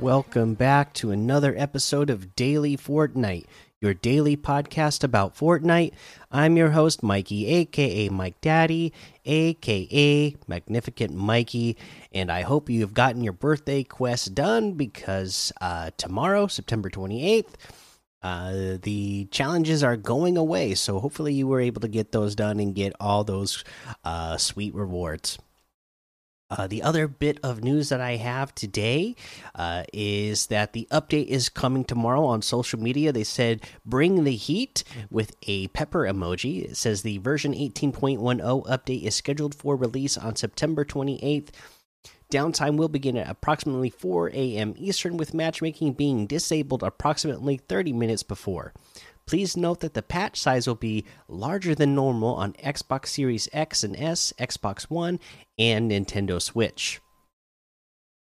Welcome back to another episode of Daily Fortnite, your daily podcast about Fortnite. I'm your host, Mikey, aka Mike Daddy, aka Magnificent Mikey, and I hope you have gotten your birthday quest done because uh, tomorrow, September 28th, uh, the challenges are going away. So hopefully, you were able to get those done and get all those uh, sweet rewards. Uh, the other bit of news that I have today uh, is that the update is coming tomorrow on social media. They said bring the heat with a pepper emoji. It says the version 18.10 update is scheduled for release on September 28th. Downtime will begin at approximately 4 a.m. Eastern, with matchmaking being disabled approximately 30 minutes before. Please note that the patch size will be larger than normal on Xbox Series X and S, Xbox One, and Nintendo Switch.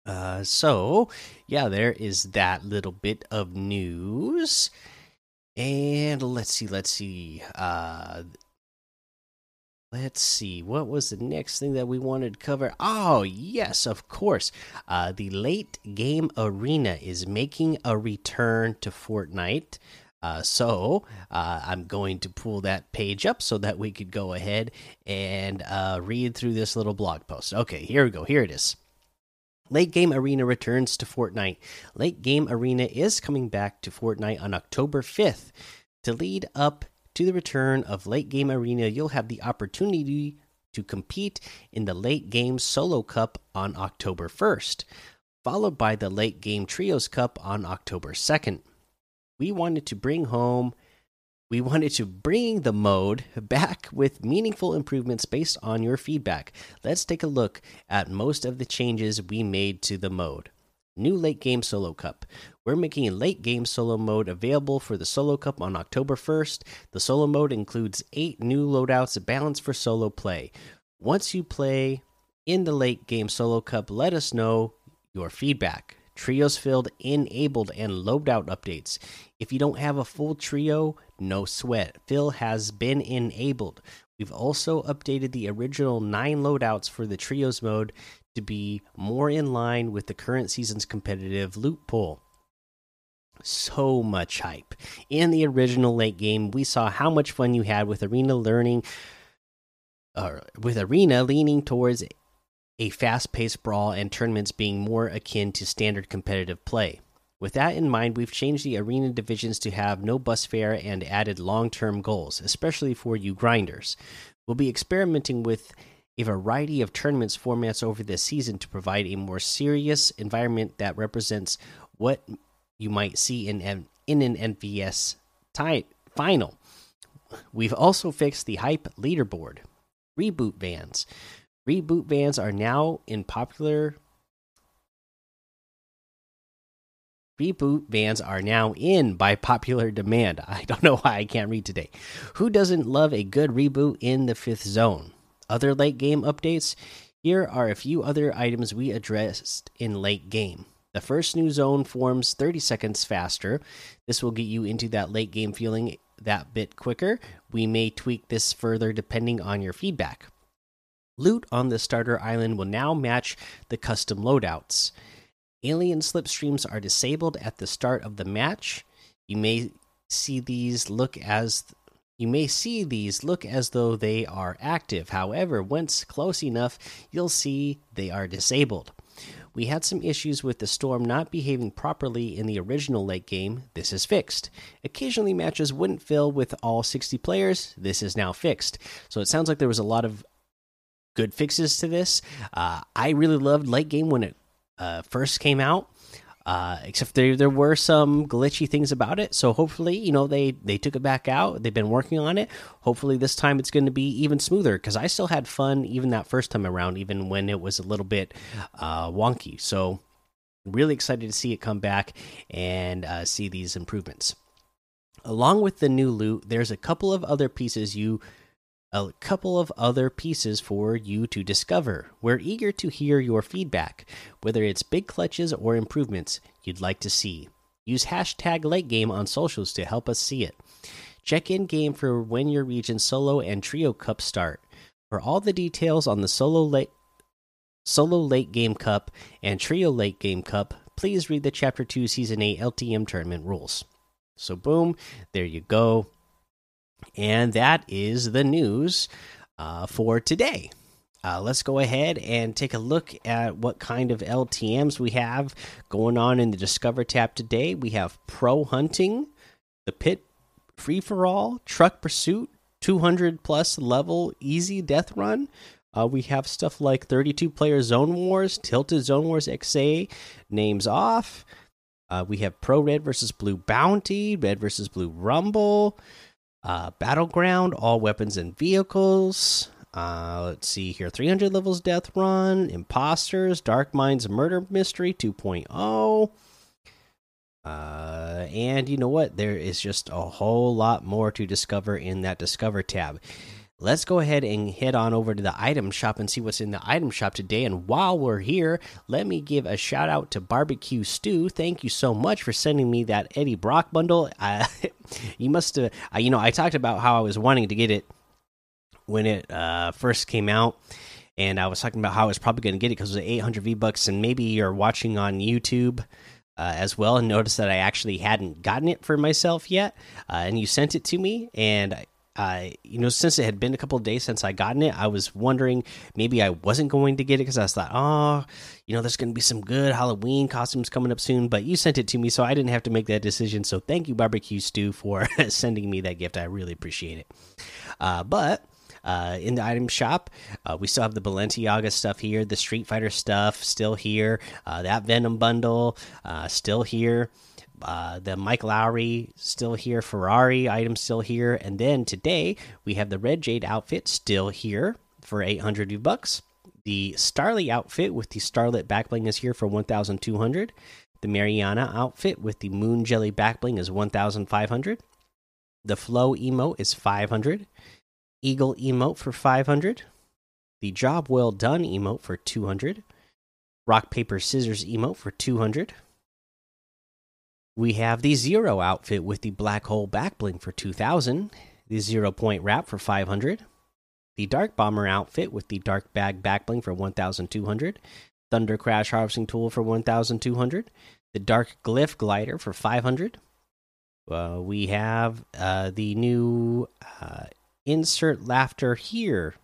Uh, so, yeah, there is that little bit of news. And let's see, let's see. Uh, let's see, what was the next thing that we wanted to cover? Oh, yes, of course. Uh, the late game arena is making a return to Fortnite. Uh, so uh, I'm going to pull that page up so that we could go ahead and uh, read through this little blog post. Okay, here we go. Here it is. Late Game Arena returns to Fortnite. Late Game Arena is coming back to Fortnite on October 5th. To lead up to the return of Late Game Arena, you'll have the opportunity to compete in the Late Game Solo Cup on October 1st, followed by the Late Game Trios Cup on October 2nd we wanted to bring home we wanted to bring the mode back with meaningful improvements based on your feedback. Let's take a look at most of the changes we made to the mode. New late game solo cup. We're making a late game solo mode available for the solo cup on October 1st. The solo mode includes 8 new loadouts balanced for solo play. Once you play in the late game solo cup, let us know your feedback trios filled enabled and loadout updates. If you don't have a full trio no sweat. Fill has been enabled. We've also updated the original nine loadouts for the trios mode to be more in line with the current season's competitive loot pool. So much hype. In the original late game we saw how much fun you had with arena learning uh, with arena leaning towards a fast paced brawl and tournaments being more akin to standard competitive play. With that in mind, we've changed the arena divisions to have no bus fare and added long term goals, especially for you grinders. We'll be experimenting with a variety of tournaments formats over this season to provide a more serious environment that represents what you might see in an, in an FNCS final. We've also fixed the hype leaderboard, reboot vans. Reboot vans are now in popular. Reboot vans are now in by popular demand. I don't know why I can't read today. Who doesn't love a good reboot in the fifth zone? Other late game updates? Here are a few other items we addressed in late game. The first new zone forms 30 seconds faster. This will get you into that late game feeling that bit quicker. We may tweak this further depending on your feedback. Loot on the starter island will now match the custom loadouts. Alien slipstreams are disabled at the start of the match. You may see these look as you may see these look as though they are active. However, once close enough, you'll see they are disabled. We had some issues with the storm not behaving properly in the original late game. This is fixed. Occasionally, matches wouldn't fill with all 60 players. This is now fixed. So it sounds like there was a lot of good fixes to this. Uh, I really loved late game when it uh, first came out. Uh, except there there were some glitchy things about it. So hopefully, you know, they they took it back out. They've been working on it. Hopefully, this time it's going to be even smoother because I still had fun even that first time around, even when it was a little bit uh, wonky. So really excited to see it come back and uh, see these improvements. Along with the new loot, there's a couple of other pieces you a couple of other pieces for you to discover. We're eager to hear your feedback, whether it's big clutches or improvements you'd like to see. Use hashtag LateGame on socials to help us see it. Check in game for when your region solo and trio cup start. For all the details on the solo late solo late game cup and trio late game cup, please read the Chapter 2 Season 8 LTM tournament rules. So, boom, there you go. And that is the news uh, for today. Uh, let's go ahead and take a look at what kind of LTMs we have going on in the Discover tab today. We have Pro Hunting, the Pit Free for All, Truck Pursuit, 200 plus level easy death run. Uh, we have stuff like 32 player Zone Wars, Tilted Zone Wars XA, names off. Uh, we have Pro Red versus Blue Bounty, Red versus Blue Rumble, uh, Battleground, all weapons and vehicles. Uh, let's see here 300 levels Death Run, Imposters, Dark Minds Murder Mystery 2.0. Uh, and you know what? There is just a whole lot more to discover in that Discover tab. Let's go ahead and head on over to the item shop and see what's in the item shop today. And while we're here, let me give a shout out to Barbecue Stew. Thank you so much for sending me that Eddie Brock bundle. Uh, you must have, you know, I talked about how I was wanting to get it when it uh, first came out. And I was talking about how I was probably going to get it because it was 800 V bucks. And maybe you're watching on YouTube uh, as well and noticed that I actually hadn't gotten it for myself yet. Uh, and you sent it to me. And uh, you know, since it had been a couple days since I gotten it, I was wondering maybe I wasn't going to get it because I thought, oh, you know, there's going to be some good Halloween costumes coming up soon. But you sent it to me, so I didn't have to make that decision. So thank you, Barbecue Stew, for sending me that gift. I really appreciate it. Uh, but uh, in the item shop. Uh, we still have the Balenciaga stuff here, the Street Fighter stuff still here, uh, that Venom bundle uh, still here. Uh, the Mike Lowrey still here, Ferrari item still here, and then today we have the Red Jade outfit still here for 800 bucks. The Starly outfit with the Starlit backbling is here for 1,200. The Mariana outfit with the Moon Jelly backbling is 1,500. The Flow emote is 500. Eagle emote for 500. The Job Well Done emote for 200. Rock, Paper, Scissors emote for 200. We have the Zero outfit with the Black Hole Backbling for 2000. The Zero Point Wrap for 500. The Dark Bomber outfit with the Dark Bag Backbling for 1200. Thunder Crash Harvesting Tool for 1200. The Dark Glyph Glider for 500. Uh, we have uh, the new uh, insert laughter here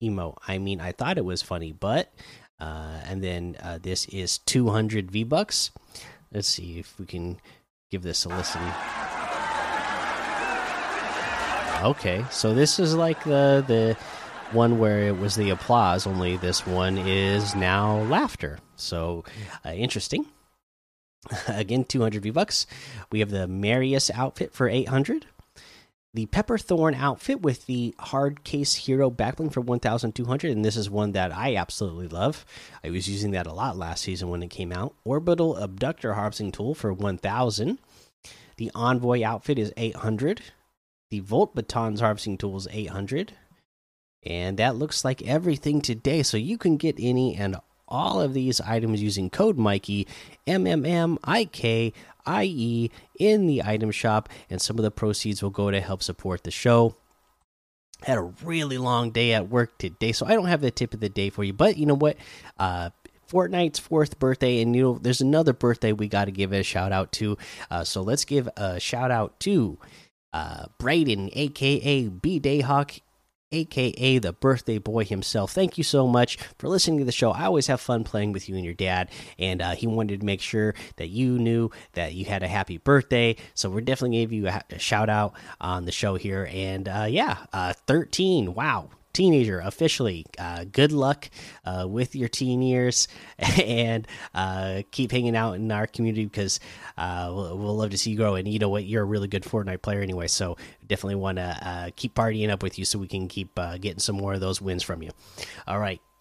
emo. I mean, I thought it was funny, but uh, and then uh, this is 200 V bucks. Let's see if we can give this a listen. Okay, so this is like the the one where it was the applause. Only this one is now laughter. So uh, interesting. Again, 200 V bucks. We have the Marius outfit for 800 the Pepperthorn outfit with the hard case hero backbling for 1200 and this is one that I absolutely love. I was using that a lot last season when it came out. Orbital abductor harvesting tool for 1000. The envoy outfit is 800. The Volt batons harvesting tool is 800. And that looks like everything today. So you can get any and all of these items using code Mikey M M M I K IE in the item shop, and some of the proceeds will go to help support the show. Had a really long day at work today, so I don't have the tip of the day for you. But you know what? Uh, Fortnite's fourth birthday, and you know, there's another birthday we got to give a shout out to. Uh, so let's give a shout out to uh, Brayden, aka B Dayhawk, aka the birthday boy himself. Thank you so much for listening to the show. I always have fun playing with you and your dad, and uh, he wanted to make sure that you knew that you had a happy birthday. So we're definitely gave you a, a shout out on the show here. And uh, yeah, uh, 13. Wow, teenager officially. Uh, good luck uh, with your teen years, and uh, keep hanging out in our community because uh, we'll, we'll, love to see you grow. And you know what, you're a really good Fortnite player anyway, so definitely want to uh, keep partying up with you so we can keep uh, getting some more of those wins from you. All right